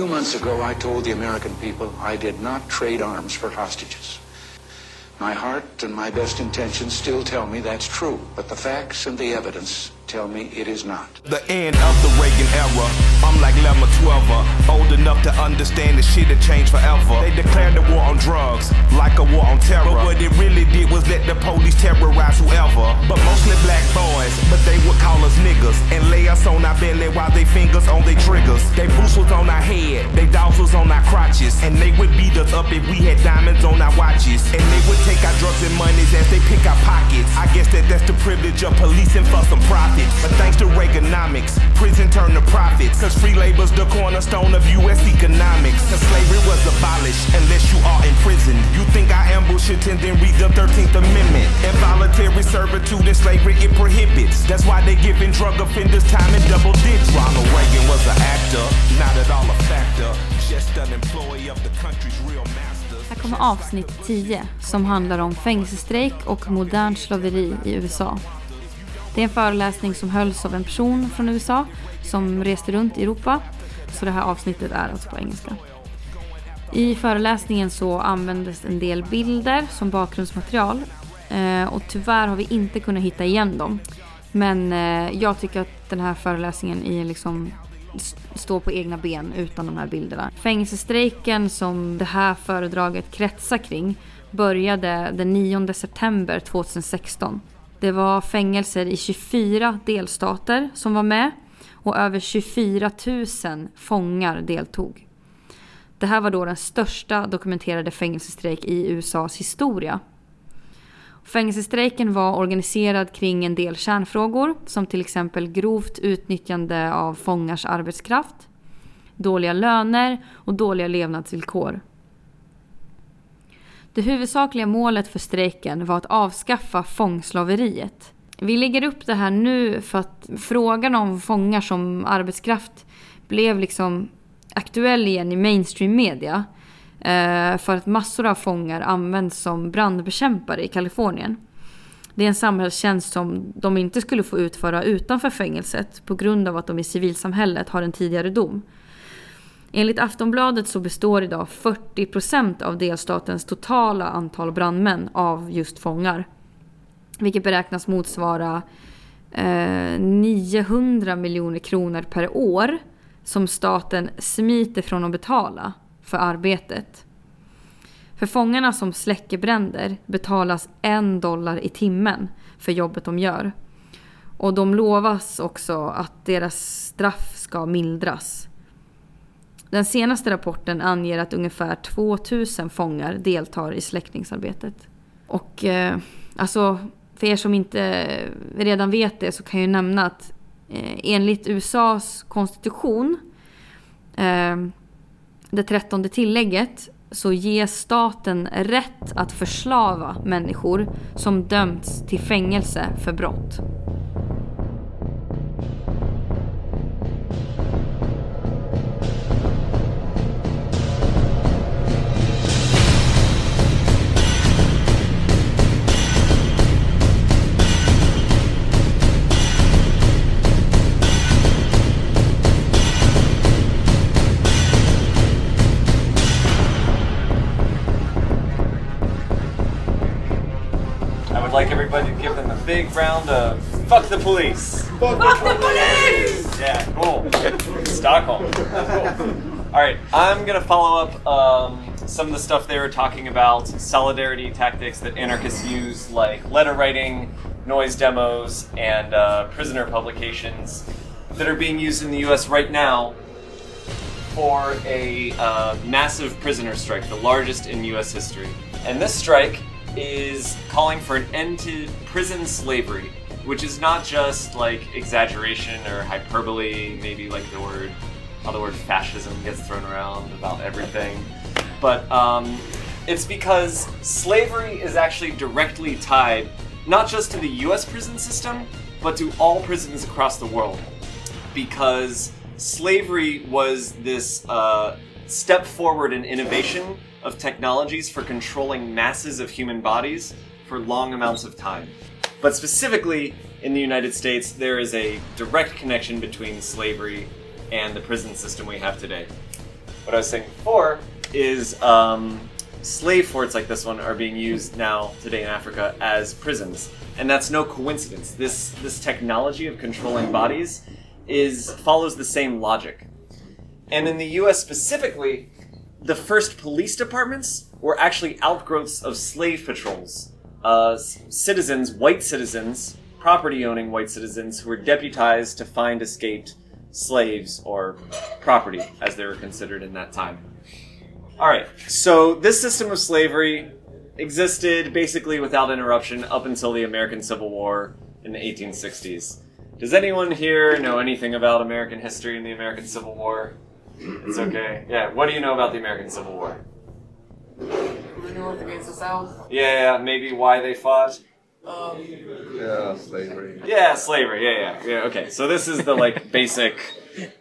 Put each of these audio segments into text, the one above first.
Two months ago, I told the American people I did not trade arms for hostages. My heart and my best intentions still tell me that's true, but the facts and the evidence tell me it is not. The end of the Reagan era. I'm like Lemma 12 old enough to understand the shit had changed forever. They declared the war on drugs, like a war on terror. But what it really did was let the police terrorize whoever. But mostly black boys, but they would call us niggas and lay us on our belly while they fingers on their triggers. They boots was on our head, they dogs was on our crotches, and they would beat us up if we had diamonds on our watches. And they would take our drugs and monies as they pick our pockets. I guess that that's the privilege of policing for some profit profits. But thanks to Reaganomics, prison turned to profits. Free labor's the cornerstone of US economics. Cause slavery was abolished unless you are in prison. You think I ambush it and then read the 13th Amendment. Involuntary servitude and slavery it prohibits. That's why they giving drug offenders time in double digits. Ronald Reagan was an actor, not at all a factor. Just an employee of the country's real master. Här kommer avsnitt 10 som handlar om fängelsestrejk och modernt slaveri i USA. Det är en föreläsning som hölls av en person från USA som reste runt i Europa. Så det här avsnittet är alltså på engelska. I föreläsningen så användes en del bilder som bakgrundsmaterial. Eh, och tyvärr har vi inte kunnat hitta igen dem. Men eh, jag tycker att den här föreläsningen är liksom står på egna ben utan de här bilderna. Fängelsestrejken som det här föredraget kretsar kring började den 9 september 2016 det var fängelser i 24 delstater som var med och över 24 000 fångar deltog. Det här var då den största dokumenterade fängelsestrejk i USAs historia. Fängelsestrejken var organiserad kring en del kärnfrågor som till exempel grovt utnyttjande av fångars arbetskraft, dåliga löner och dåliga levnadsvillkor. Det huvudsakliga målet för strejken var att avskaffa fångslaveriet. Vi lägger upp det här nu för att frågan om fångar som arbetskraft blev liksom aktuell igen i mainstream media. Eh, för att massor av fångar används som brandbekämpare i Kalifornien. Det är en samhällstjänst som de inte skulle få utföra utanför fängelset på grund av att de i civilsamhället har en tidigare dom. Enligt Aftonbladet så består idag 40% av delstatens totala antal brandmän av just fångar. Vilket beräknas motsvara eh, 900 miljoner kronor per år som staten smiter från att betala för arbetet. För fångarna som släcker bränder betalas en dollar i timmen för jobbet de gör. Och de lovas också att deras straff ska mildras. Den senaste rapporten anger att ungefär 2000 fångar deltar i släckningsarbetet. Och eh, alltså, för er som inte redan vet det så kan jag nämna att eh, enligt USAs konstitution, eh, det trettonde tillägget, så ges staten rätt att förslava människor som dömts till fängelse för brott. Like everybody to give them a big round of fuck the police. Fuck, the police! Yeah, cool. Stockholm. Cool. All right, I'm gonna follow up um, some of the stuff they were talking about, solidarity tactics that anarchists use, like letter writing, noise demos, and uh, prisoner publications that are being used in the U.S. right now for a uh, massive prisoner strike, the largest in U.S. history. And this strike is calling for an end to prison slavery, which is not just like exaggeration or hyperbole, maybe like the word, how the word fascism gets thrown around about everything, but um, it's because slavery is actually directly tied not just to the US prison system, but to all prisons across the world. Because slavery was this uh, step forward in innovation of technologies for controlling masses of human bodies for long amounts of time. But specifically, in the United States, there is a direct connection between slavery and the prison system we have today. what I was saying before is um, slave forts like this one are being used now today in Africa as prisons, and that's no coincidence. This this technology of controlling bodies is follows the same logic. And in the U.S. specifically, the first police departments were actually outgrowths of slave patrols. Uh, citizens, white citizens, property owning white citizens who were deputized to find escaped slaves or property, as they were considered in that time. All right, so this system of slavery existed basically without interruption up until the American Civil War in the 1860s. Does anyone here know anything about American history and the American Civil War? It's okay. Yeah, what do you know about the American Civil War? The North against the South. Yeah, maybe why they fought. Um, Yeah, slavery. Yeah, slavery. Yeah, yeah, yeah. Okay, so this is the like basic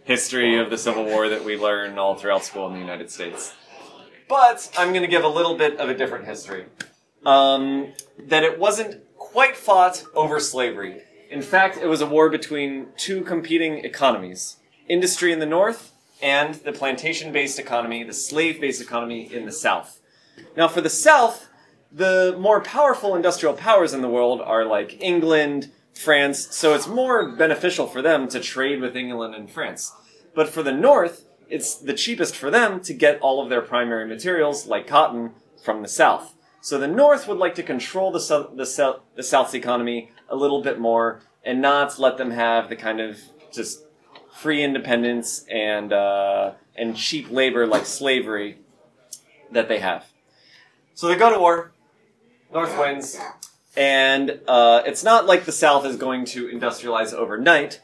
history of the Civil War that we learn all throughout school in the United States. But I'm going to give a little bit of a different history. Um, that it wasn't quite fought over slavery. In fact, it was a war between two competing economies: industry in the north and the plantation-based economy, the slave-based economy in the south. Now, for the south, the more powerful industrial powers in the world are like England, France, so it's more beneficial for them to trade with England and France. But for the North, it's the cheapest for them to get all of their primary materials, like cotton, from the South. So the North would like to control the, the, the South's economy a little bit more and not let them have the kind of just free independence and, uh, and cheap labor like slavery that they have. So they go to war, North wins, and uh, it's not like the South is going to industrialize overnight.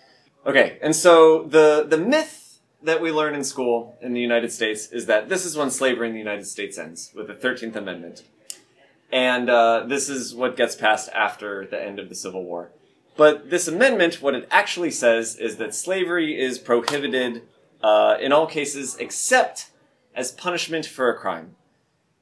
Okay, and so the the myth that we learn in school in the United States is that this is when slavery in the United States ends with the Thirteenth Amendment, and uh, this is what gets passed after the end of the Civil War. But this amendment, what it actually says is that slavery is prohibited uh, in all cases except as punishment for a crime.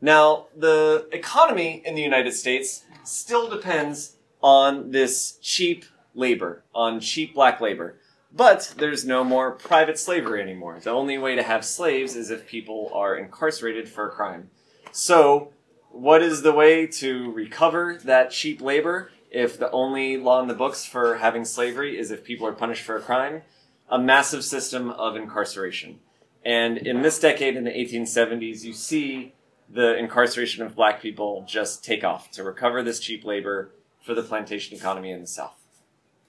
Now, the economy in the United States still depends on this cheap labor, on cheap black labor. But there's no more private slavery anymore. The only way to have slaves is if people are incarcerated for a crime. So, what is the way to recover that cheap labor if the only law in the books for having slavery is if people are punished for a crime? A massive system of incarceration. And in this decade, in the 1870s, you see the incarceration of black people just take off to recover this cheap labor for the plantation economy in the South.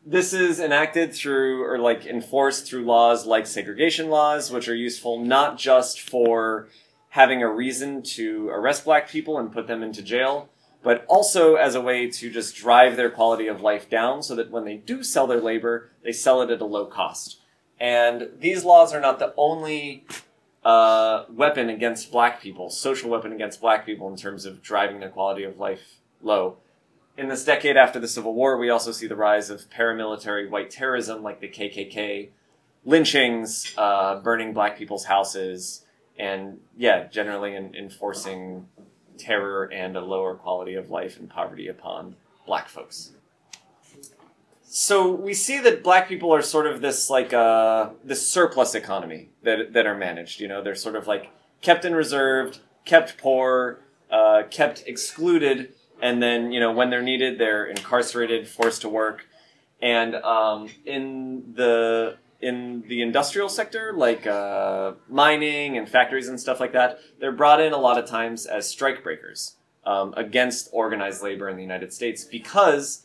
This is enacted through, or like enforced through laws like segregation laws, which are useful not just for having a reason to arrest black people and put them into jail, but also as a way to just drive their quality of life down so that when they do sell their labor, they sell it at a low cost. And these laws are not the only uh, weapon against black people, social weapon against black people in terms of driving their quality of life low. In this decade after the Civil War, we also see the rise of paramilitary white terrorism like the KKK, lynchings, uh, burning black people's houses, and yeah, generally in, enforcing terror and a lower quality of life and poverty upon black folks. So we see that black people are sort of this like uh, this surplus economy that that are managed. You know, they're sort of like kept in reserve, kept poor, uh, kept excluded, and then you know when they're needed, they're incarcerated, forced to work. And um, in the in the industrial sector, like uh, mining and factories and stuff like that, they're brought in a lot of times as strike breakers um, against organized labor in the United States because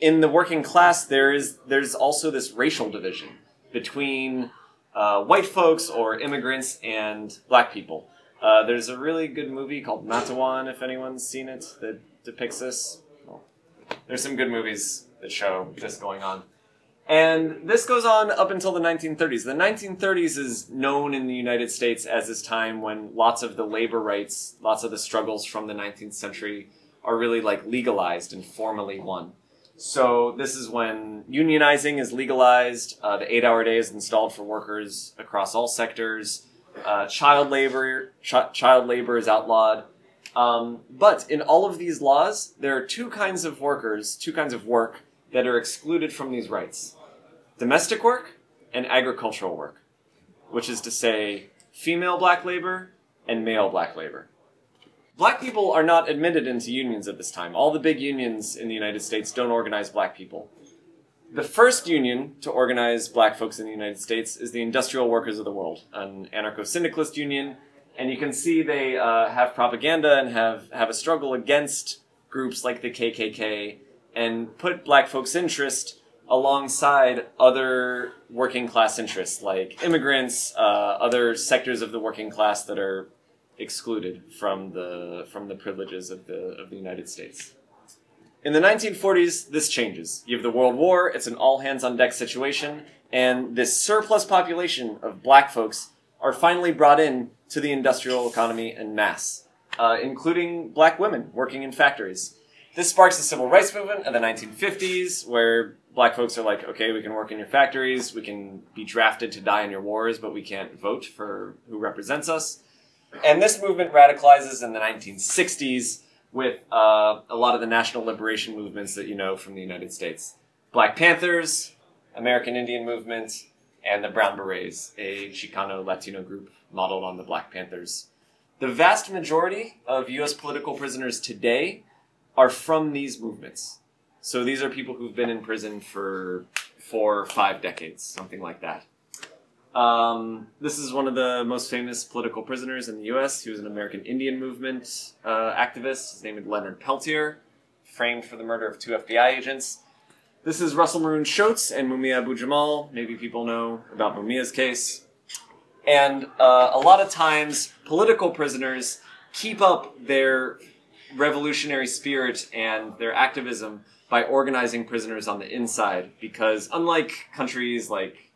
in the working class there is there's also this racial division between uh, white folks or immigrants and black people. Uh, there's a really good movie called Matewan, if anyone's seen it, that depicts this. Well, there's some good movies that show this going on. And this goes on up until the 1930s. The 1930s is known in the United States as this time when lots of the labor rights, lots of the struggles from the 19th century are really like legalized and formally won. So this is when unionizing is legalized. Uh, the eight-hour day is installed for workers across all sectors. Uh, child labor, ch- child labor is outlawed. Um, but in all of these laws, there are two kinds of workers, two kinds of work that are excluded from these rights: domestic work and agricultural work, which is to say, female black labor, and male black labor. Black people are not admitted into unions at this time. All the big unions in the United States don't organize black people. The first union to organize black folks in the United States is the Industrial Workers of the World, an anarcho syndicalist union. And you can see they uh, have propaganda and have, have a struggle against groups like the KKK and put black folks' interest alongside other working class interests like immigrants, uh, other sectors of the working class that are excluded from the from the privileges of the of the United States. In the 1940s, this changes. You have the World War, it's an all hands on deck situation, and this surplus population of black folks are finally brought in to the industrial economy en masse, uh, including black women working in factories. This sparks the civil rights movement of the 1950s, where black folks are like, okay, we can work in your factories, we can be drafted to die in your wars, but we can't vote for who represents us. And this movement radicalizes in the 1960s with uh, a lot of the national liberation movements that you know from the United States. Black Panthers, American Indian Movement, and the Brown Berets, a Chicano Latino group modeled on the Black Panthers. The vast majority of US political prisoners today are from these movements. So these are people who've been in prison for four or five decades, something like that. Um, this is one of the most famous political prisoners in the U.S. He was an American Indian Movement uh, activist. His name is Leonard Peltier, framed for the murder of two FBI agents. This is Russell Maroon Shoatz and Mumia Abu Jamal. Maybe people know about Mumia's case. And uh, a lot of times, political prisoners keep up their revolutionary spirit and their activism by organizing prisoners on the inside because unlike countries like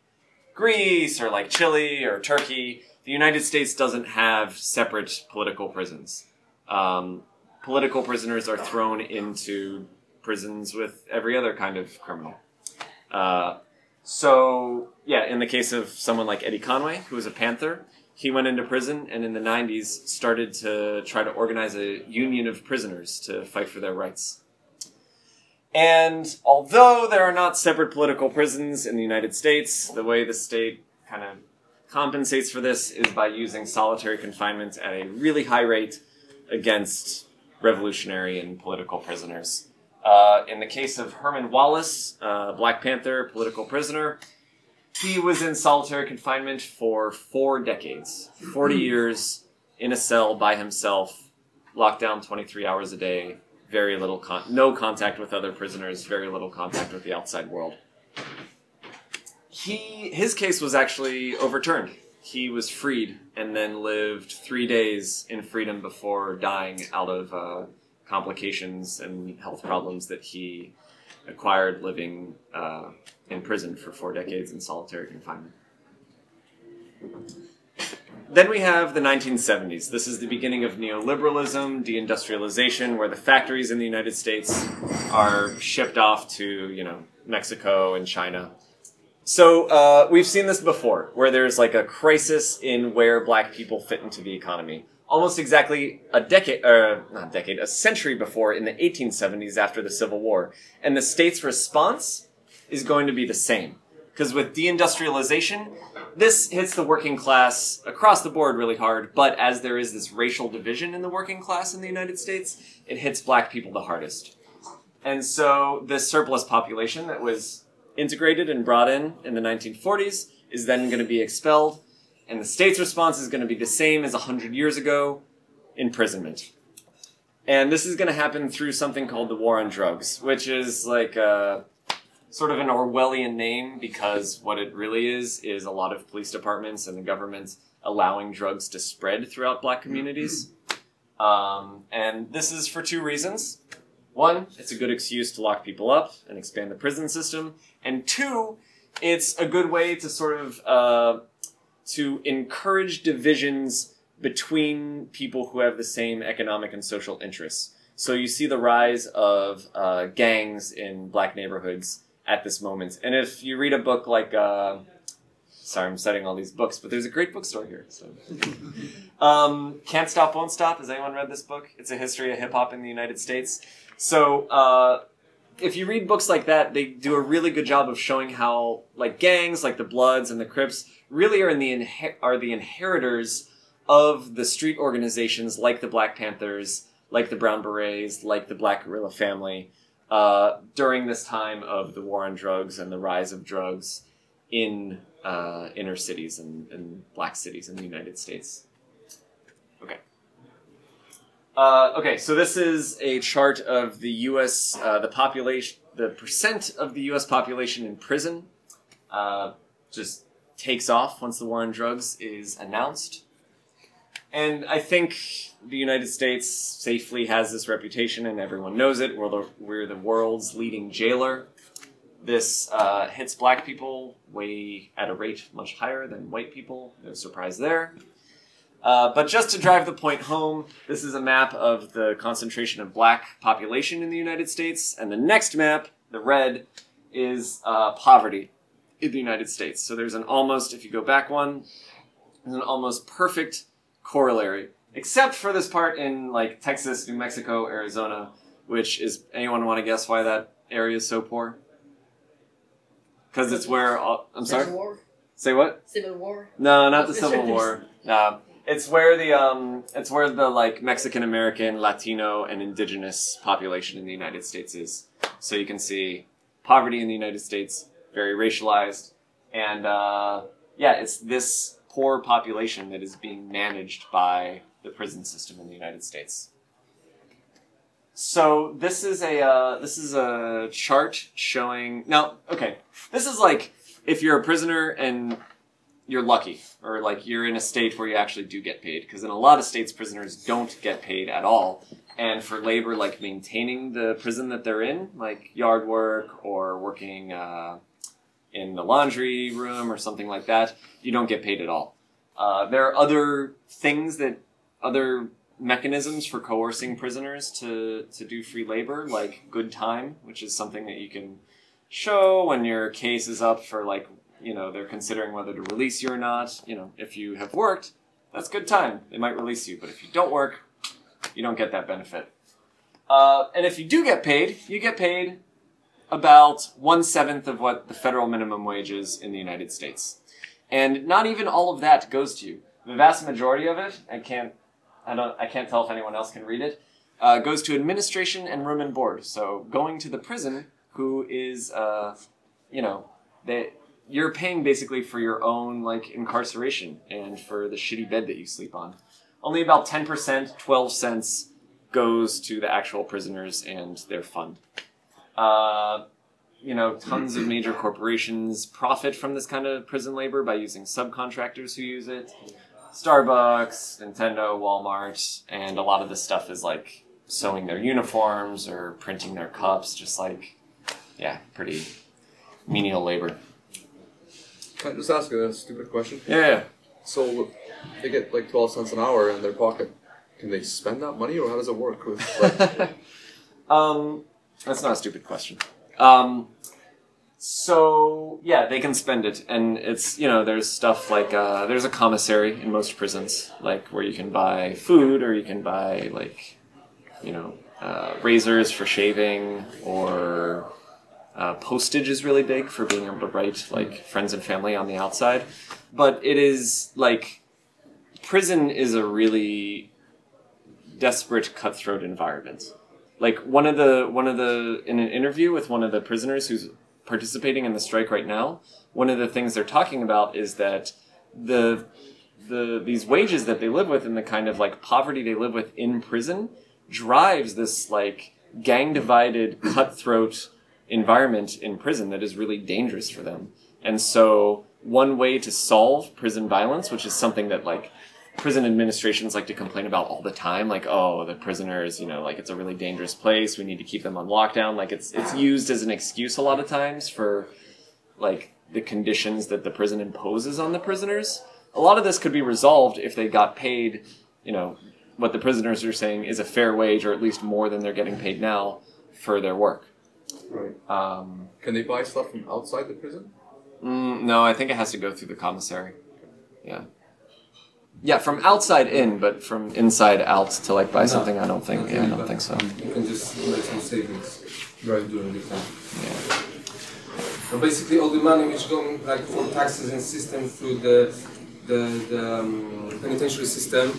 Greece or like Chile or Turkey, the United States doesn't have separate political prisons. Um, political prisoners are thrown into prisons with every other kind of criminal. Uh, so, yeah, in the case of someone like Eddie Conway, who was a Panther, he went into prison and in the 90s started to try to organize a union of prisoners to fight for their rights. And although there are not separate political prisons in the United States, the way the state kind of compensates for this is by using solitary confinement at a really high rate against revolutionary and political prisoners. Uh, in the case of Herman Wallace, uh, Black Panther political prisoner, he was in solitary confinement for four decades, 40 years in a cell by himself, locked down 23 hours a day, very little con- no contact with other prisoners, very little contact with the outside world. He his case was actually overturned. He was freed and then lived three days in freedom before dying out of uh, complications and health problems that he acquired living uh, in prison for four decades in solitary confinement. Then we have the 1970s. This is the beginning of neoliberalism, deindustrialization, where the factories in the United States are shipped off to, you know, Mexico and China. So uh, we've seen this before, where there's like a crisis in where black people fit into the economy. Almost exactly a decade, uh, not decade, a century before in the 1870s after the Civil War. And the state's response is going to be the same. Because with deindustrialization, this hits the working class across the board really hard, but as there is this racial division in the working class in the United States, it hits black people the hardest. And so this surplus population that was integrated and brought in in the 1940s is then going to be expelled, and the state's response is going to be the same as 100 years ago imprisonment. And this is going to happen through something called the War on Drugs, which is like a sort of an Orwellian name because what it really is is a lot of police departments and the government allowing drugs to spread throughout black communities. Um, and this is for two reasons. One, it's a good excuse to lock people up and expand the prison system. And two, it's a good way to sort of uh, to encourage divisions between people who have the same economic and social interests. So you see the rise of uh, gangs in black neighborhoods at this moment. And if you read a book like, uh, sorry, I'm citing all these books, but there's a great bookstore here. So, um, Can't Stop, Won't Stop. Has anyone read this book? It's a history of hip hop in the United States. So, uh, if you read books like that, they do a really good job of showing how like gangs like the Bloods and the Crips really are in the inher- are the inheritors of the street organizations like the Black Panthers, like the Brown Berets, like the Black Guerrilla Family uh, during this time of the war on drugs and the rise of drugs in uh, inner cities and, and black cities in the United States. Okay. Uh, okay, so this is a chart of the U.S. Uh, the population, the percent of the U.S. population in prison. Uh, just takes off once the war on drugs is announced. And I think the United States safely has this reputation, and everyone knows it. We're the, we're the world's leading jailer. This uh, hits black people way at a rate much higher than white people. No surprise there. Uh, but just to drive the point home, this is a map of the concentration of black population in the United States, and the next map, the red, is uh, poverty in the United States. So there's an almost, if you go back one, there's an almost perfect corollary, except for this part in like Texas, New Mexico, Arizona, which is anyone want to guess why that area is so poor? Because it's where all, I'm sorry. Civil War? Say what? Civil War? No, not the Civil War. No, it's where the um, it's where the like Mexican American, Latino, and indigenous population in the United States is. So you can see poverty in the United States very racialized, and uh, yeah, it's this poor population that is being managed by the prison system in the United States. So this is a uh, this is a chart showing now. Okay, this is like if you're a prisoner and you're lucky, or like you're in a state where you actually do get paid. Because in a lot of states, prisoners don't get paid at all. And for labor, like maintaining the prison that they're in, like yard work or working uh, in the laundry room or something like that, you don't get paid at all. Uh, there are other things that other mechanisms for coercing prisoners to, to do free labor, like good time, which is something that you can show when your case is up for like you know they're considering whether to release you or not. You know, if you have worked, that's good time. They might release you, but if you don't work, you don't get that benefit. Uh, and if you do get paid, you get paid about one seventh of what the federal minimum wage is in the United States. And not even all of that goes to you. The vast majority of it, I can't, I don't, I can't tell if anyone else can read it, uh, goes to administration and room and board. So going to the prison, who is, uh, you know, they, you're paying basically for your own like incarceration and for the shitty bed that you sleep on. Only about ten percent, twelve cents, goes to the actual prisoners and their fund. Uh, you know, tons of major corporations profit from this kind of prison labor by using subcontractors who use it. Starbucks, Nintendo, Walmart, and a lot of this stuff is like sewing their uniforms or printing their cups, just like, yeah, pretty menial labor. Can I just ask a stupid question? Yeah, yeah. So they get like twelve cents an hour in their pocket. Can they spend that money, or how does it work? With like, Um, that's not a stupid question. Um, so yeah, they can spend it, and it's you know there's stuff like uh, there's a commissary in most prisons, like where you can buy food or you can buy like you know uh, razors for shaving or uh, postage is really big for being able to write like friends and family on the outside, but it is like prison is a really desperate cutthroat environment like one of the one of the in an interview with one of the prisoners who's participating in the strike right now one of the things they're talking about is that the the these wages that they live with and the kind of like poverty they live with in prison drives this like gang divided cutthroat environment in prison that is really dangerous for them. And so one way to solve prison violence which is something that like prison administrations like to complain about all the time like oh the prisoners you know like it's a really dangerous place we need to keep them on lockdown like it's it's used as an excuse a lot of times for like the conditions that the prison imposes on the prisoners a lot of this could be resolved if they got paid you know what the prisoners are saying is a fair wage or at least more than they're getting paid now for their work right? um, Can they buy stuff from outside the prison? Mm, no, I think it has to go through the commissary. Yeah. Yeah, from outside in, but from inside out to like buy something, I don't think. Yeah, I don't think so. You can just make some savings. right during the time. Yeah. So basically, all the money which going like for taxes and system through the the, the um, penitentiary system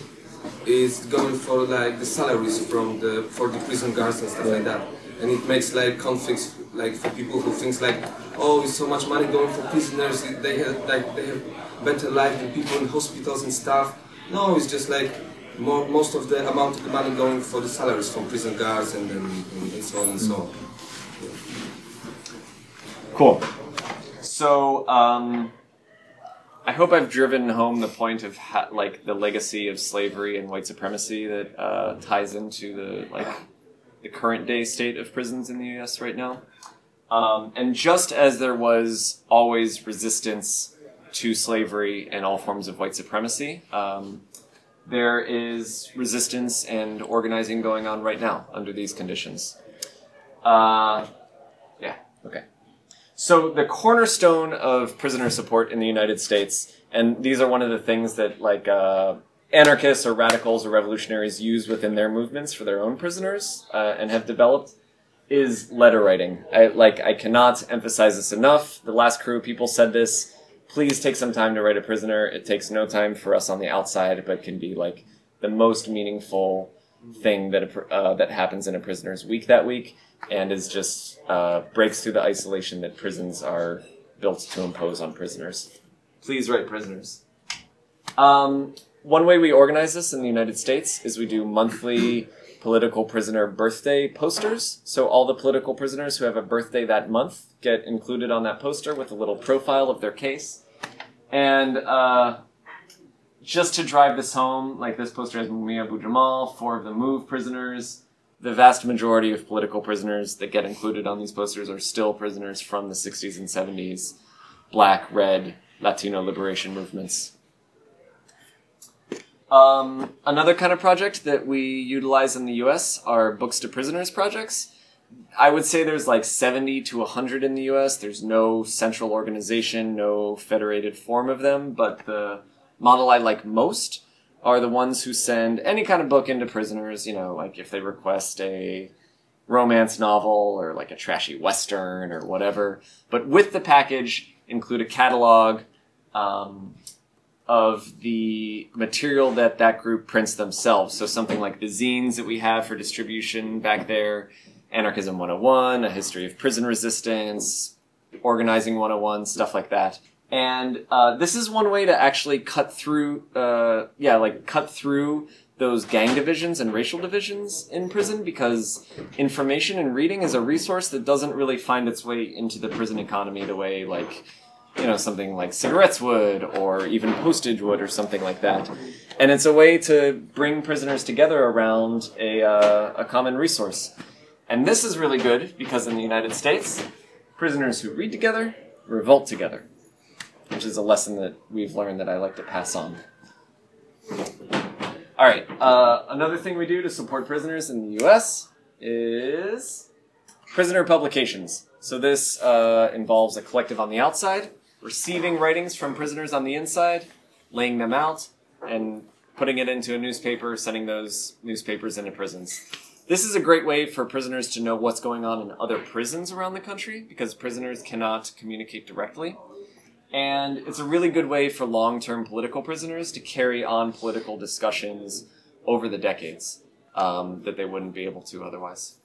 is going for like the salaries from the for the prison guards and stuff like that, and it makes like conflicts like for people who thinks like oh it's so much money going for prisoners they have like they have better life than people in hospitals and stuff. No, it's just like more, most of the amount of the money going for the salaries from prison guards and and, and so on and so on. Cool. So, um, I hope I've driven home the point of ha- like the legacy of slavery and white supremacy that uh, ties into the like the current day state of prisons in the U.S. right now. Um, and just as there was always resistance to slavery and all forms of white supremacy, um, there is resistance and organizing going on right now under these conditions. Uh, yeah. Okay. So the cornerstone of prisoner support in the United States, and these are one of the things that like uh, anarchists or radicals or revolutionaries use within their movements for their own prisoners uh, and have developed, is letter writing. I like I cannot emphasize this enough. The last crew of people said this. Please take some time to write a prisoner. It takes no time for us on the outside, but can be like the most meaningful thing that a, uh, that happens in a prisoner's week that week and is just uh, breaks through the isolation that prisons are built to impose on prisoners. Please write prisoners. Um, one way we organize this in the United States is we do monthly political prisoner birthday posters. So all the political prisoners who have a birthday that month get included on that poster with a little profile of their case. And uh, just to drive this home, like this poster has Mumia Abu Jamal, four of the MOVE prisoners. The vast majority of political prisoners that get included on these posters are still prisoners from the 60s and 70s, black, red, Latino liberation movements. Um, another kind of project that we utilize in the US are Books to Prisoners projects. I would say there's like 70 to 100 in the US. There's no central organization, no federated form of them, but the model I like most are the ones who send any kind of book into prisoners, you know, like if they request a romance novel or like a trashy western or whatever, but with the package include a catalog um, of the material that that group prints themselves. So something like the zines that we have for distribution back there, Anarchism 101, a history of prison resistance, organizing 101, stuff like that. And uh, this is one way to actually cut through, uh, yeah, like cut through those gang divisions and racial divisions in prison because information and reading is a resource that doesn't really find its way into the prison economy the way like you know something like cigarettes would or even postage would or something like that and it's a way to bring prisoners together around a, uh, a common resource and this is really good because in the united states prisoners who read together revolt together which is a lesson that we've learned that i like to pass on all right. Uh, another thing we do to support prisoners in the U.S. is prisoner publications. So this uh, involves a collective on the outside, receiving writings from prisoners on the inside, laying them out, and putting it into a newspaper, sending those newspapers into prisons. This is a great way for prisoners to know what's going on in other prisons around the country because prisoners cannot communicate directly. And it's a really good way for long term political prisoners to carry on political discussions over the decades um, that they wouldn't be able to otherwise.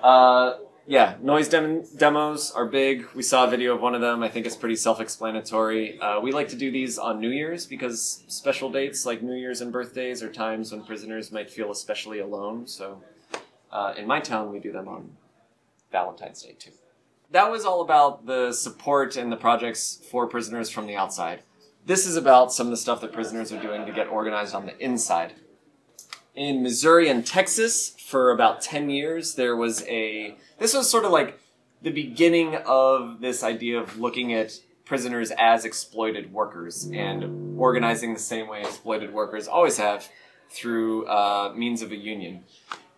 Uh, yeah, noise dem- demos are big. We saw a video of one of them. I think it's pretty self explanatory. Uh, we like to do these on New Year's because special dates like New Year's and birthdays are times when prisoners might feel especially alone. So uh, in my town, we do them on Valentine's Day too that was all about the support and the projects for prisoners from the outside. This is about some of the stuff that prisoners are doing to get organized on the inside. In Missouri and Texas, for about 10 years, there was a. This was sort of like the beginning of this idea of looking at prisoners as exploited workers and organizing the same way exploited workers always have through uh, means of a union.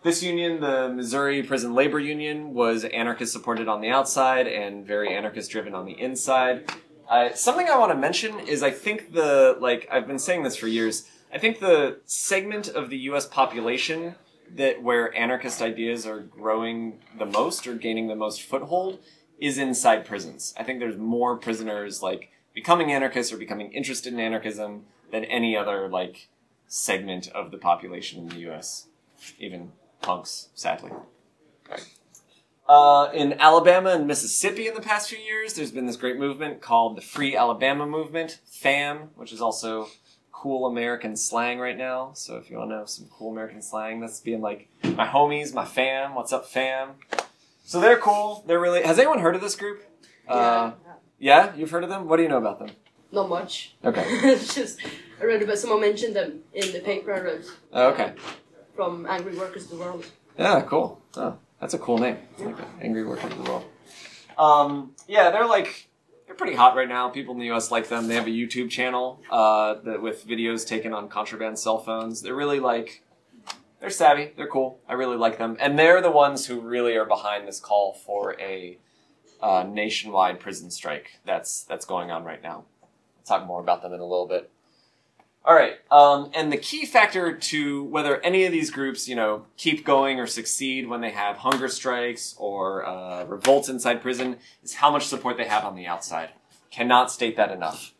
This union, the Missouri Prison Labor Union, was anarchist supported on the outside and very anarchist driven on the inside. Uh, something I want to mention is I think the, like, I've been saying this for years, I think the segment of the US population that where anarchist ideas are growing the most or gaining the most foothold is inside prisons. I think there's more prisoners like becoming anarchists or becoming interested in anarchism than any other like segment of the population in the U.S. Even punks, sadly. Right. Uh, in Alabama and Mississippi in the past few years, there's been this great movement called the Free Alabama Movement, FAM, which is also cool American slang right now. So if you want to know some cool American slang, that's being like my homies, my fam, what's up, fam? So they're cool. They're really. Has anyone heard of this group? Uh, yeah, you've heard of them. What do you know about them? Not much. Okay. it's just I read about someone mentioned them in the paper I read Oh, okay. from Angry Workers of the World. Yeah, cool. Oh, that's a cool name. I like. Angry Workers of the World. Um, yeah, they're like they're pretty hot right now. People in the U.S. like them. They have a YouTube channel uh, that with videos taken on contraband cell phones. They're really like they're savvy. They're cool. I really like them, and they're the ones who really are behind this call for a uh, nationwide prison strike that's that's going on right now. I'll talk more about them in a little bit. All right, um, and the key factor to whether any of these groups, you know, keep going or succeed when they have hunger strikes or uh, revolts inside prison is how much support they have on the outside. Cannot state that enough.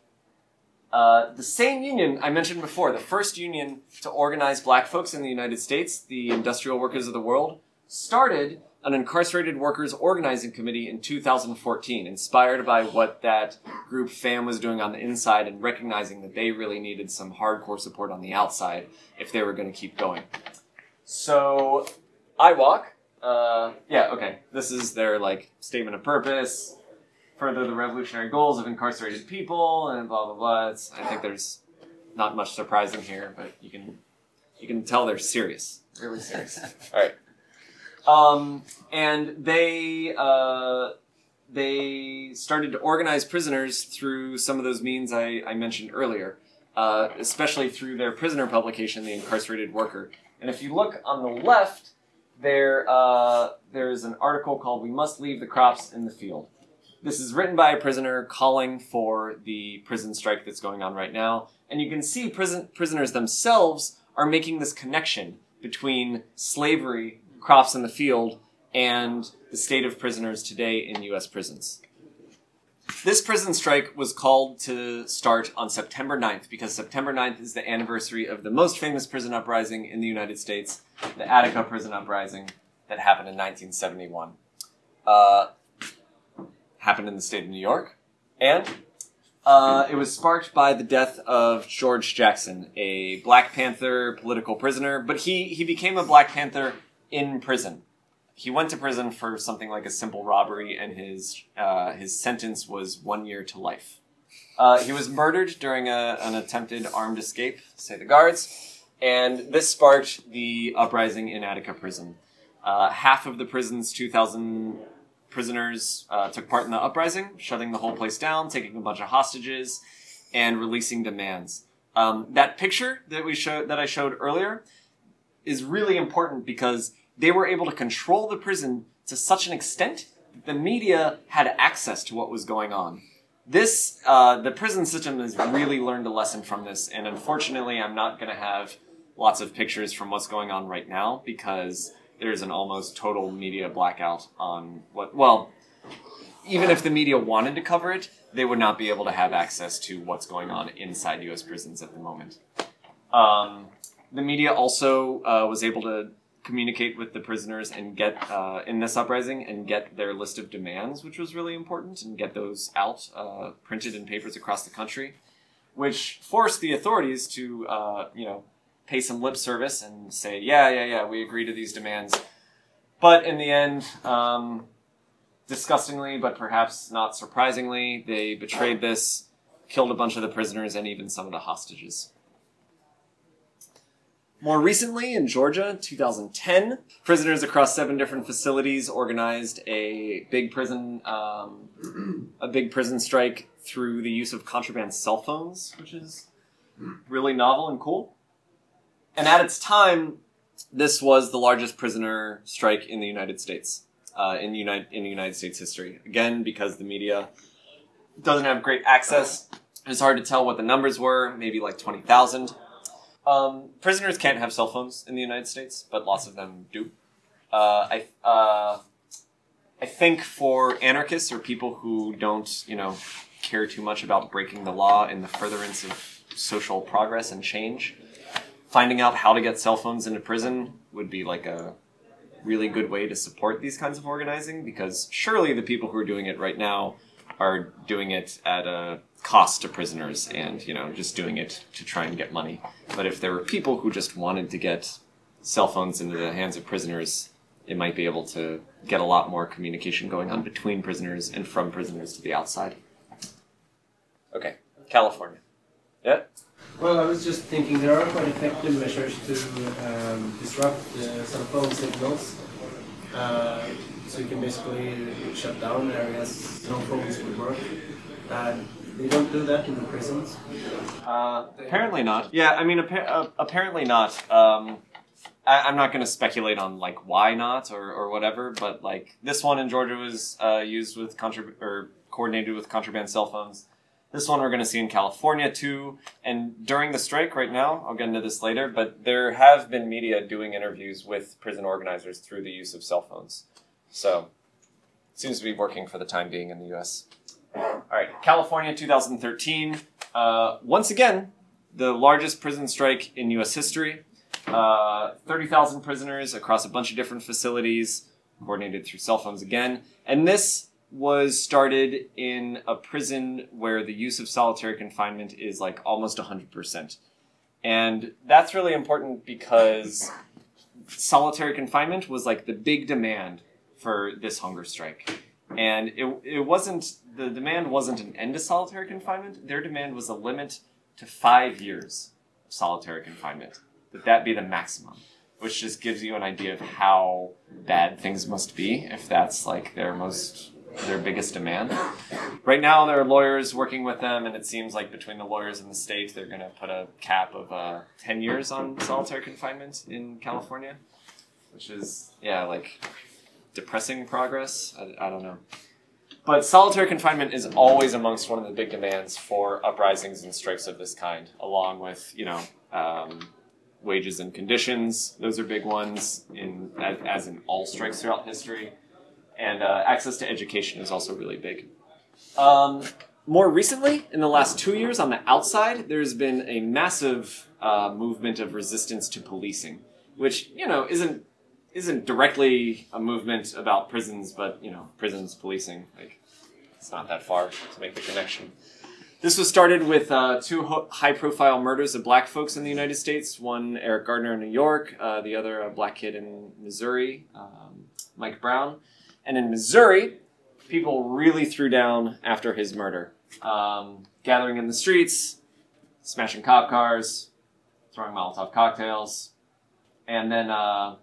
Uh, the same union I mentioned before, the first union to organize black folks in the United States, the Industrial Workers of the World, started an incarcerated workers organizing committee in 2014, inspired by what that group FAM was doing on the inside and recognizing that they really needed some hardcore support on the outside if they were going to keep going. So, IWOC, uh, yeah, okay, this is their like statement of purpose, further the revolutionary goals of incarcerated people, and blah blah blah. It's, I think there's not much surprising here, but you can you can tell they're serious, really serious. All right. Um, and they uh, they started to organize prisoners through some of those means I, I mentioned earlier, uh, especially through their prisoner publication, The Incarcerated Worker. And if you look on the left, there uh, there is an article called "We Must Leave the Crops in the Field." This is written by a prisoner calling for the prison strike that's going on right now, and you can see prison prisoners themselves are making this connection between slavery crops in the field and the state of prisoners today in U.S. prisons. This prison strike was called to start on September 9th because September 9th is the anniversary of the most famous prison uprising in the United States, the Attica prison uprising that happened in 1971. Uh, happened in the state of New York, and uh, it was sparked by the death of George Jackson, a Black Panther political prisoner, but he, he became a Black Panther in prison. He went to prison for something like a simple robbery, and his uh, his sentence was one year to life. Uh, he was murdered during a, an attempted armed escape, say the guards, and this sparked the uprising in Attica prison. Uh, half of the prison's 2,000 prisoners uh, took part in the uprising, shutting the whole place down, taking a bunch of hostages, and releasing demands. Um, that picture that we showed that I showed earlier is really important because they were able to control the prison to such an extent that the media had access to what was going on. This, uh, the prison system has really learned a lesson from this, and unfortunately, I'm not going to have lots of pictures from what's going on right now because there's an almost total media blackout on what, well, even if the media wanted to cover it, they would not be able to have access to what's going on inside U.S. prisons at the moment. Um, the media also uh, was able to communicate with the prisoners and get uh, in this uprising and get their list of demands, which was really important, and get those out uh, printed in papers across the country, which forced the authorities to, uh, you know, pay some lip service and say, yeah, yeah, yeah, we agree to these demands. But in the end, um, disgustingly, but perhaps not surprisingly, they betrayed this, killed a bunch of the prisoners, and even some of the hostages. More recently, in Georgia, 2010, prisoners across seven different facilities organized a big prison, um, a big prison strike through the use of contraband cell phones, which is really novel and cool. And at its time, this was the largest prisoner strike in the United States, uh, in United in United States history. Again, because the media doesn't have great access, it's hard to tell what the numbers were. Maybe like twenty thousand. Um, prisoners can't have cell phones in the United States, but lots of them do. Uh, I uh, I think for anarchists or people who don't, you know, care too much about breaking the law in the furtherance of social progress and change, finding out how to get cell phones into prison would be like a really good way to support these kinds of organizing because surely the people who are doing it right now are doing it at a cost to prisoners and you know just doing it to try and get money. But if there were people who just wanted to get cell phones into the hands of prisoners it might be able to get a lot more communication going on between prisoners and from prisoners to the outside. Okay. California. Yeah? Well, I was just thinking there are quite effective measures to um, disrupt uh, cell phone signals. Uh, so you can basically shut down areas no phones would work. And they don't do that in the prisons. Uh, apparently not. Yeah, I mean, appa- uh, apparently not. Um, I- I'm not going to speculate on like why not or, or whatever, but like this one in Georgia was uh, used with contra- or coordinated with contraband cell phones. This one we're going to see in California too. And during the strike right now, I'll get into this later, but there have been media doing interviews with prison organizers through the use of cell phones. So seems to be working for the time being in the U.S. All right, California 2013. Uh, once again, the largest prison strike in U.S. history. Uh, 30,000 prisoners across a bunch of different facilities, coordinated through cell phones again. And this was started in a prison where the use of solitary confinement is like almost 100%. And that's really important because solitary confinement was like the big demand for this hunger strike. And it, it wasn't, the demand wasn't an end to solitary confinement. Their demand was a limit to five years of solitary confinement. That that be the maximum, which just gives you an idea of how bad things must be if that's like their most, their biggest demand. Right now, there are lawyers working with them, and it seems like between the lawyers and the state, they're going to put a cap of uh, 10 years on solitary confinement in California, which is, yeah, like depressing progress. I, I don't know. But solitary confinement is always amongst one of the big demands for uprisings and strikes of this kind, along with, you know, um, wages and conditions. Those are big ones, in as, in all strikes throughout history. And uh, access to education is also really big. Um, more recently, in the last two years, on the outside, there's been a massive uh, movement of resistance to policing, which you know isn't isn't directly a movement about prisons, but you know prisons policing. Like it's not that far to make the connection. This was started with uh, two ho- high-profile murders of black folks in the United States. One, Eric Garner in New York. Uh, the other, a black kid in Missouri, um, Mike Brown. And in Missouri, people really threw down after his murder, um, gathering in the streets, smashing cop cars, throwing Molotov cocktails, and then uh,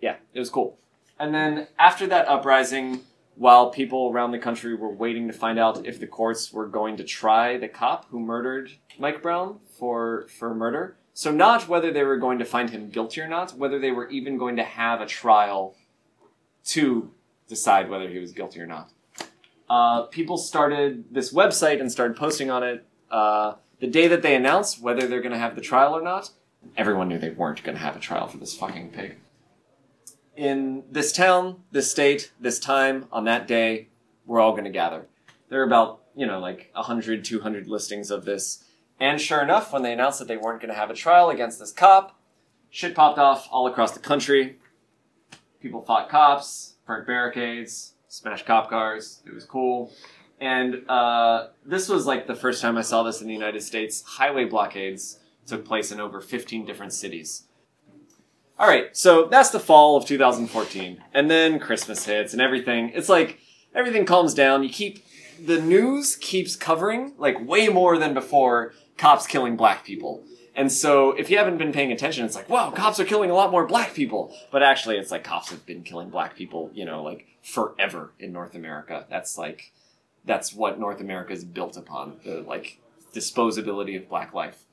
yeah, it was cool. And then after that uprising, while people around the country were waiting to find out if the courts were going to try the cop who murdered Mike Brown for for murder. So not whether they were going to find him guilty or not, whether they were even going to have a trial to decide whether he was guilty or not. Uh, people started this website and started posting on it uh, the day that they announced whether they're going to have the trial or not. Everyone knew they weren't going to have a trial for this fucking pig in this town, this state, this time, on that day, we're all going to gather. There are about, you know, like 100, 200 listings of this. And sure enough, when they announced that they weren't going to have a trial against this cop, shit popped off all across the country. People fought cops, burnt barricades, smashed cop cars. It was cool. And uh, this was like the first time I saw this in the United States. Highway blockades took place in over 15 different cities. All right, so that's the fall of 2014, and then Christmas hits and everything. It's like everything calms down. You keep the news keeps covering like way more than before cops killing black people. And so if you haven't been paying attention, it's like, wow, cops are killing a lot more black people. But actually, it's like cops have been killing black people, you know, like forever in North America. That's like, that's what North America is built upon the like disposability of black life.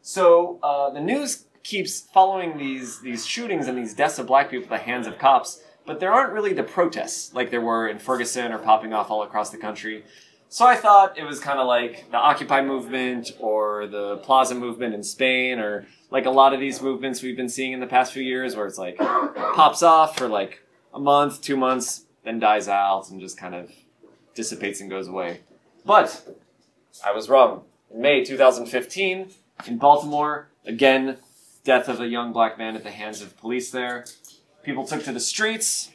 So uh, the news keeps following these these shootings and these deaths of black people at the hands of cops, but there aren't really the protests like there were in Ferguson or popping off all across the country. So I thought it was kind of like the Occupy movement or the Plaza movement in Spain or like a lot of these movements we've been seeing in the past few years where it's like pops off for like a month, two months, then dies out and just kind of dissipates and goes away. But I was wrong. In May 2015, in Baltimore, again, death of a young black man at the hands of police there. People took to the streets,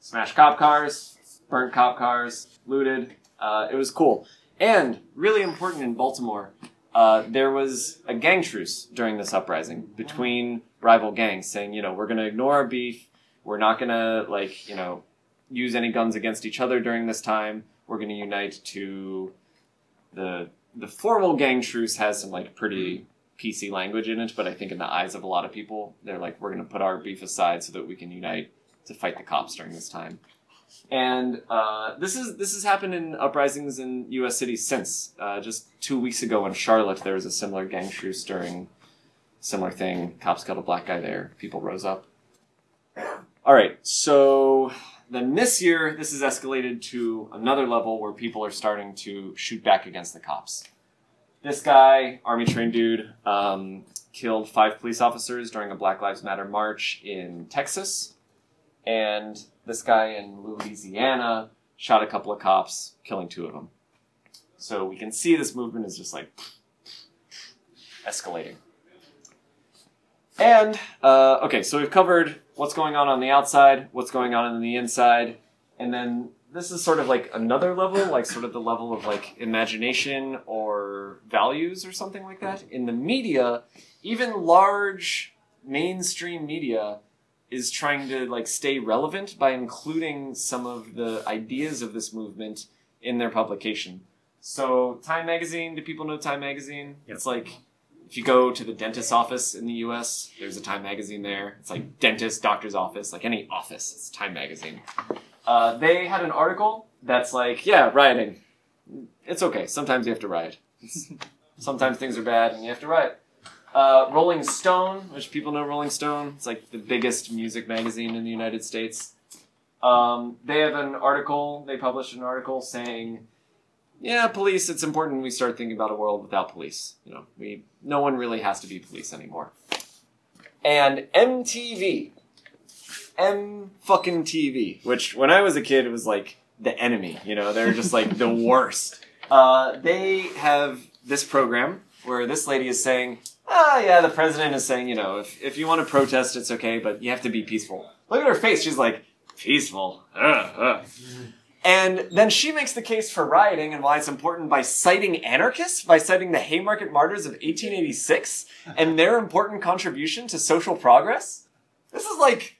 smashed cop cars, burnt cop cars, looted. Uh, it was cool. And really important in Baltimore, uh, there was a gang truce during this uprising between rival gangs saying, you know, we're going to ignore our beef. We're not going to, like, you know, use any guns against each other during this time. We're going to unite to the the formal gang truce has some like pretty PC language in it, but I think in the eyes of a lot of people, they're like, we're going to put our beef aside so that we can unite to fight the cops during this time. And uh, this is this has happened in uprisings in U.S. cities since. Uh, just two weeks ago in Charlotte, there was a similar gang truce during similar thing. Cops killed a black guy there. People rose up. All right, so then this year, this has escalated to another level where people are starting to shoot back against the cops. This guy, army trained dude, um, killed five police officers during a Black Lives Matter march in Texas. And this guy in Louisiana shot a couple of cops, killing two of them. So we can see this movement is just like escalating. And, uh, okay, so we've covered what's going on on the outside, what's going on on the inside, and then this is sort of like another level, like sort of the level of like imagination or values or something like that. In the media, even large mainstream media is trying to like stay relevant by including some of the ideas of this movement in their publication. So Time Magazine, do people know Time Magazine? It's like if you go to the dentist's office in the US, there's a Time Magazine there. It's like dentist, doctor's office, like any office, it's Time Magazine. Uh, they had an article that's like, yeah, rioting. It's okay. Sometimes you have to riot. Sometimes things are bad and you have to riot. Uh, Rolling Stone, which people know Rolling Stone, it's like the biggest music magazine in the United States. Um, they have an article, they published an article saying, yeah, police, it's important we start thinking about a world without police. You know, we, no one really has to be police anymore. And MTV, M fucking TV, which when I was a kid, it was like the enemy. You know, they're just like the worst. Uh, they have this program where this lady is saying, ah, yeah, the president is saying, you know, if, if you want to protest, it's okay, but you have to be peaceful. Look at her face. She's like, peaceful. Ugh, ugh. And then she makes the case for rioting and why it's important by citing anarchists, by citing the Haymarket Martyrs of 1886 and their important contribution to social progress. This is like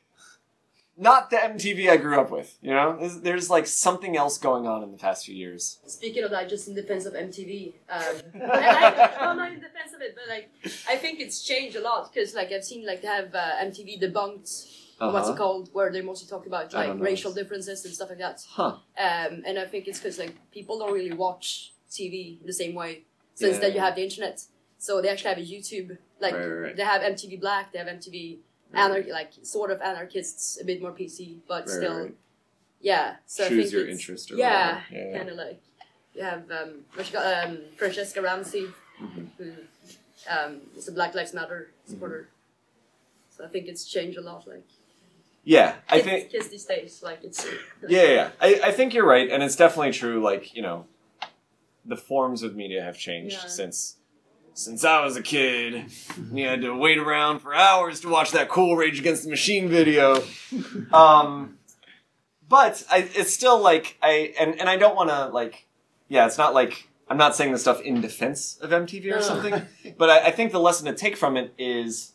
not the MTV I grew up with, you know? There's, there's like something else going on in the past few years. Speaking of that, just in defense of MTV, um, and I, no, not in defense of it, but like I think it's changed a lot because like I've seen like they have uh, MTV debunked. What's Uh-huh. it called? Where they mostly talk about like racial differences and stuff like that. Huh. Um, and I think it's because like people don't really watch TV the same way since then you have the internet. So they actually have a YouTube. Like Right, right, right. they have MTV Black, they have MTV anarch like sort of anarchists, a bit more PC, but Right, still, right. yeah. So I Choose think your interest or yeah. Yeah, kind of like you have um, um, Franchesca Ramsey, Mm-hmm. who um, is a Black Lives Matter supporter. Mm-hmm. So I think it's changed a lot. Like Yeah, I think kids these days, like it's Yeah, yeah, yeah. I, I think you're right, and it's definitely true. Like you know, the forms of media have changed Yeah. since since I was a kid. You had to wait around for hours to watch that cool Rage Against the Machine video. Um, but I, it's still like I and and I don't want to like. Yeah, it's not like I'm not saying this stuff in defense of MTV or something, but I, I think the lesson to take from it is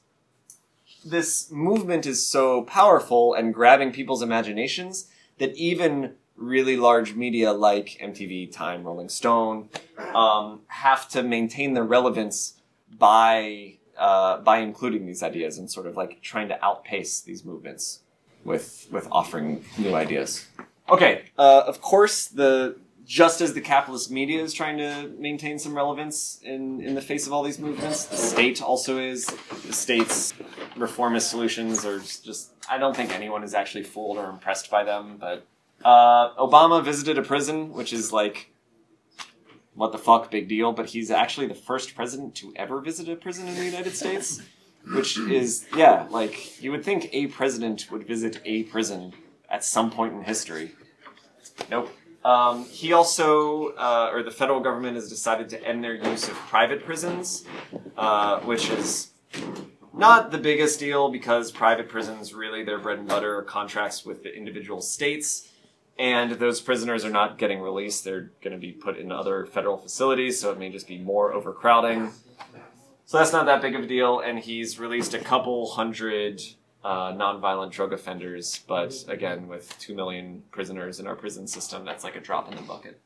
this movement is so powerful and grabbing people's imaginations that even really large media like MTV, Time, Rolling Stone um, have to maintain their relevance by uh, by including these ideas and sort of like trying to outpace these movements with with offering new ideas. Okay, uh, of course the just as the capitalist media is trying to maintain some relevance in, in the face of all these movements, the state also is. The state's reformist solutions are just, I don't think anyone is actually fooled or impressed by them, but uh, Obama visited a prison, which is like what the fuck, big deal. But he's actually the first president to ever visit a prison in the United States, which is yeah, like you would think a president would visit a prison at some point in history. Nope. Um, he also, uh, or the federal government has decided to end their use of private prisons, uh, which is not the biggest deal because private prisons really their bread and butter are contracts with the individual states and those prisoners are not getting released. They're going to be put in other federal facilities so it may just be more overcrowding. So that's not that big of a deal and he's released a couple hundred uh, nonviolent drug offenders but again with 2 million prisoners in our prison system that's like a drop in the bucket.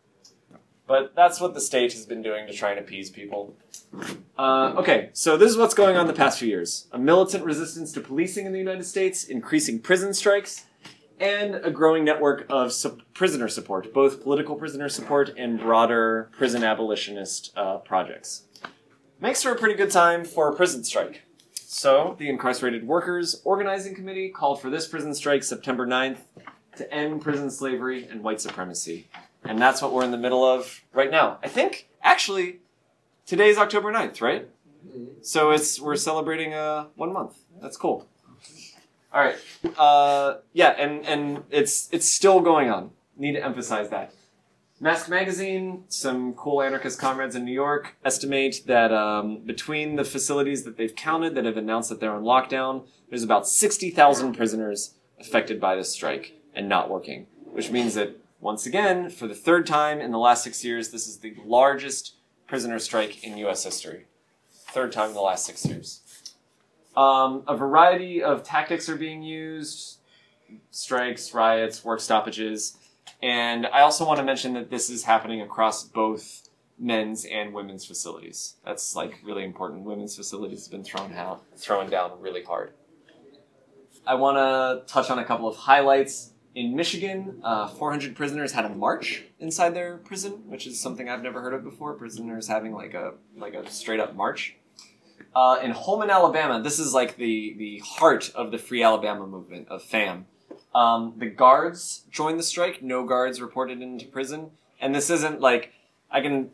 But that's what the state has been doing to try and appease people. Uh, okay, so this is what's going on the past few years. A militant resistance to policing in the United States, increasing prison strikes, and a growing network of su- prisoner support, both political prisoner support and broader prison abolitionist uh, projects. Makes for a pretty good time for a prison strike. So, the Incarcerated Workers Organizing Committee called for this prison strike September 9th to end prison slavery and white supremacy. And that's what we're in the middle of right now. I think, actually, Today's October 9th, right? So it's we're celebrating uh one month. That's cool. All right. Uh, yeah, and and it's it's still going on. Need to emphasize that. Mask Magazine, some cool anarchist comrades in New York estimate that um, between the facilities that they've counted that have announced that they're on lockdown, there's about 60,000 prisoners affected by this strike and not working, which means that once again, for the third time in the last six years, this is the largest prisoner strike in U.S. history. Third time in the last six years. Um, a variety of tactics are being used strikes, riots, work stoppages. And I also want to mention that this is happening across both men's and women's facilities. That's like really important. Women's facilities have been thrown out, thrown down really hard. I want to touch on a couple of highlights. In Michigan, uh, 400 prisoners had a march inside their prison, which is something I've never heard of before. Prisoners having like a like a straight up march. Uh, in Holman, Alabama, this is like the the heart of the Free Alabama movement of FAM. Um, the guards joined the strike. No guards reported into prison, and this isn't like I can.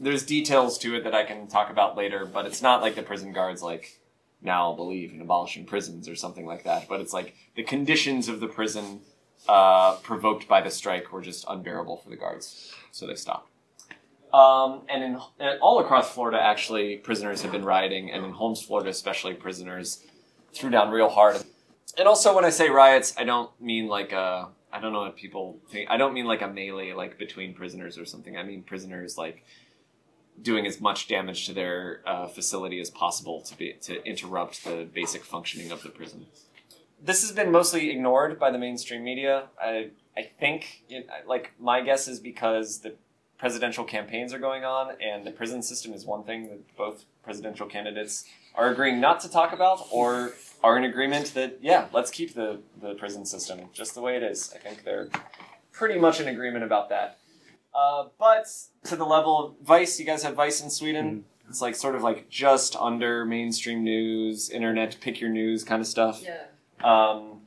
There's details to it that I can talk about later, but it's not like the prison guards like now believe in abolishing prisons or something like that. But it's like the conditions of the prison uh, provoked by the strike were just unbearable for the guards, so they stopped. Um, and in and all across Florida, actually, prisoners have been rioting, and in Holmes, Florida, especially, prisoners threw down real hard. And also, when I say riots, I don't mean like a I don't know what people think. I don't mean like a melee, like between prisoners or something. I mean prisoners like doing as much damage to their uh, facility as possible to be to interrupt the basic functioning of the prison this has been mostly ignored by the mainstream media. I I think it, like my guess is because the presidential campaigns are going on and the prison system is one thing that both presidential candidates are agreeing not to talk about or are in agreement that yeah, let's keep the the prison system just the way it is. I think they're pretty much in agreement about that. Uh, but to the level of Vice, you guys have Vice in Sweden. Mm-hmm. It's like sort of like just under mainstream news, internet, pick your news kind of stuff. Yeah. Um,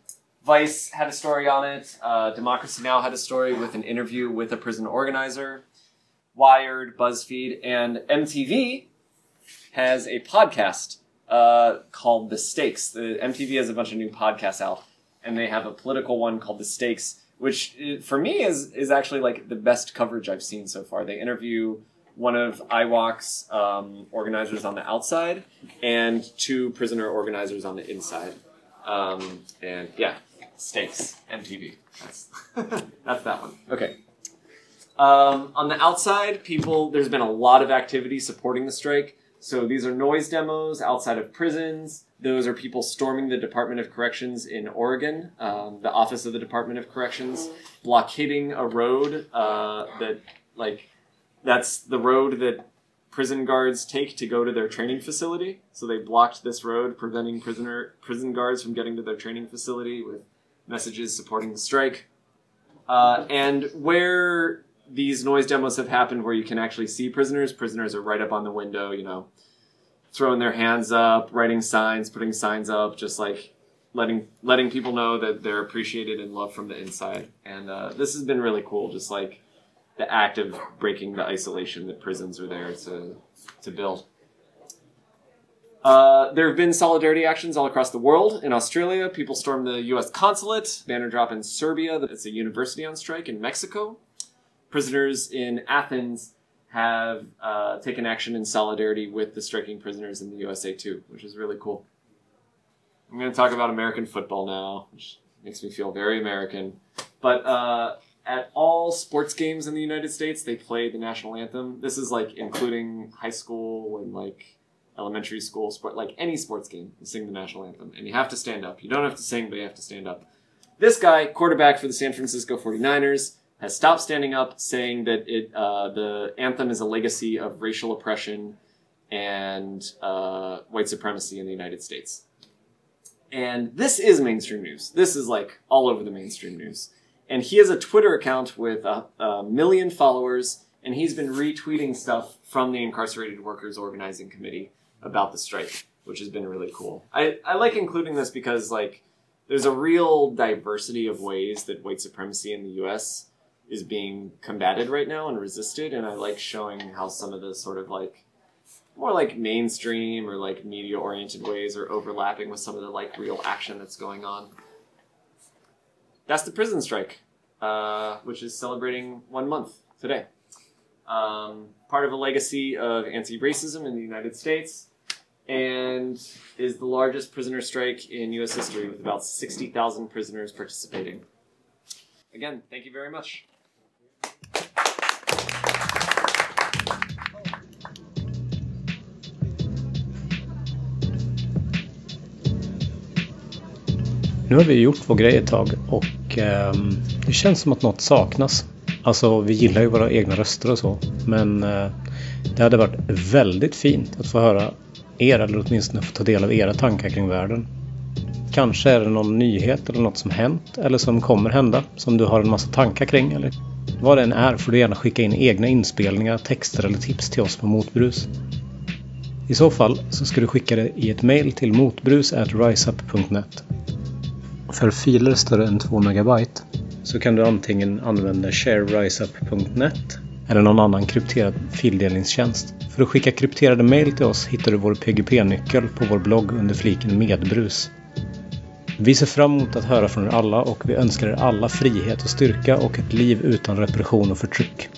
Vice had a story on it. Uh, Democracy Now! had a story with an interview with a prison organizer. Wired, BuzzFeed, and MTV has a podcast uh, called The Stakes. The MTV has a bunch of new podcasts out, and they have a political one called The Stakes, which uh, for me is is actually like the best coverage I've seen so far. They interview one of IWOC's um, organizers on the outside and two prisoner organizers on the inside. Um, and yeah, stakes, MTV. That's that's that one. Okay. Um, on the outside, people there's been a lot of activity supporting the strike. So these are noise demos outside of prisons. Those are people storming the Department of Corrections in Oregon, um, the Office of the Department of Corrections, blockading a road uh, that like that's the road that prison guards take to go to their training facility. So they blocked this road, preventing prisoner prison guards from getting to their training facility with messages supporting the strike. Uh, and where these noise demos have happened, where you can actually see prisoners, prisoners are right up on the window, you know, throwing their hands up, writing signs, putting signs up, just like letting letting people know that they're appreciated and loved from the inside. And uh, this has been really cool, just like the act of breaking the isolation that prisons are there to to build. Uh, there have been solidarity actions all across the world. In Australia, people stormed the U.S. consulate. Banner drop in Serbia. It's a university on strike in Mexico. Prisoners in Athens have uh, taken action in solidarity with the striking prisoners in the USA too, which is really cool. I'm going to talk about American football now, which makes me feel very American. But uh, at all sports games in the United States, they play the national anthem. This is like including high school and like elementary school sport, like any sports game, you sing the national anthem, and you have to stand up. You don't have to sing, but you have to stand up. This guy, quarterback for the San Francisco 49ers, has stopped standing up, saying that it uh, the anthem is a legacy of racial oppression and uh, white supremacy in the United States. And this is mainstream news. This is like all over the mainstream news. And he has a Twitter account with a, a million followers, and he's been retweeting stuff from the Incarcerated Workers Organizing Committee about the strike, which has been really cool. I, I like including this because like there's a real diversity of ways that white supremacy in the US is being combated right now and resisted and I like showing how some of the sort of like more like mainstream or like media oriented ways are overlapping with some of the like real action that's going on. That's the prison strike, uh, which is celebrating one month today. Um, part of a legacy of anti racism in the United States and is the largest prisoner strike in U.S. history with about 60,000 prisoners participating. Again, thank you very much. Nu har vi gjort vår grej ett tag och eh, det känns som att något saknas. Alltså vi gillar ju våra egna röster och så. Men eh, det hade varit väldigt fint att få höra er eller åtminstone få ta del av era tankar kring världen. Kanske är det någon nyhet eller något som hänt eller som kommer hända som du har en massa tankar kring eller vad det än är får du gärna skicka in egna inspelningar, texter eller tips till oss på Motbrus. I så fall så ska du skicka det i ett mail till motbrus.riseup.net. För filer större än 2 megabyte så kan du antingen använda shareriseup.net eller någon annan krypterad fildelningstjänst. För att skicka krypterade mail till oss hittar du vår PGP-nyckel på vår blogg under fliken Medbrus. Vi ser fram emot att höra från er alla och vi önskar er alla frihet och styrka och ett liv utan repression och förtryck.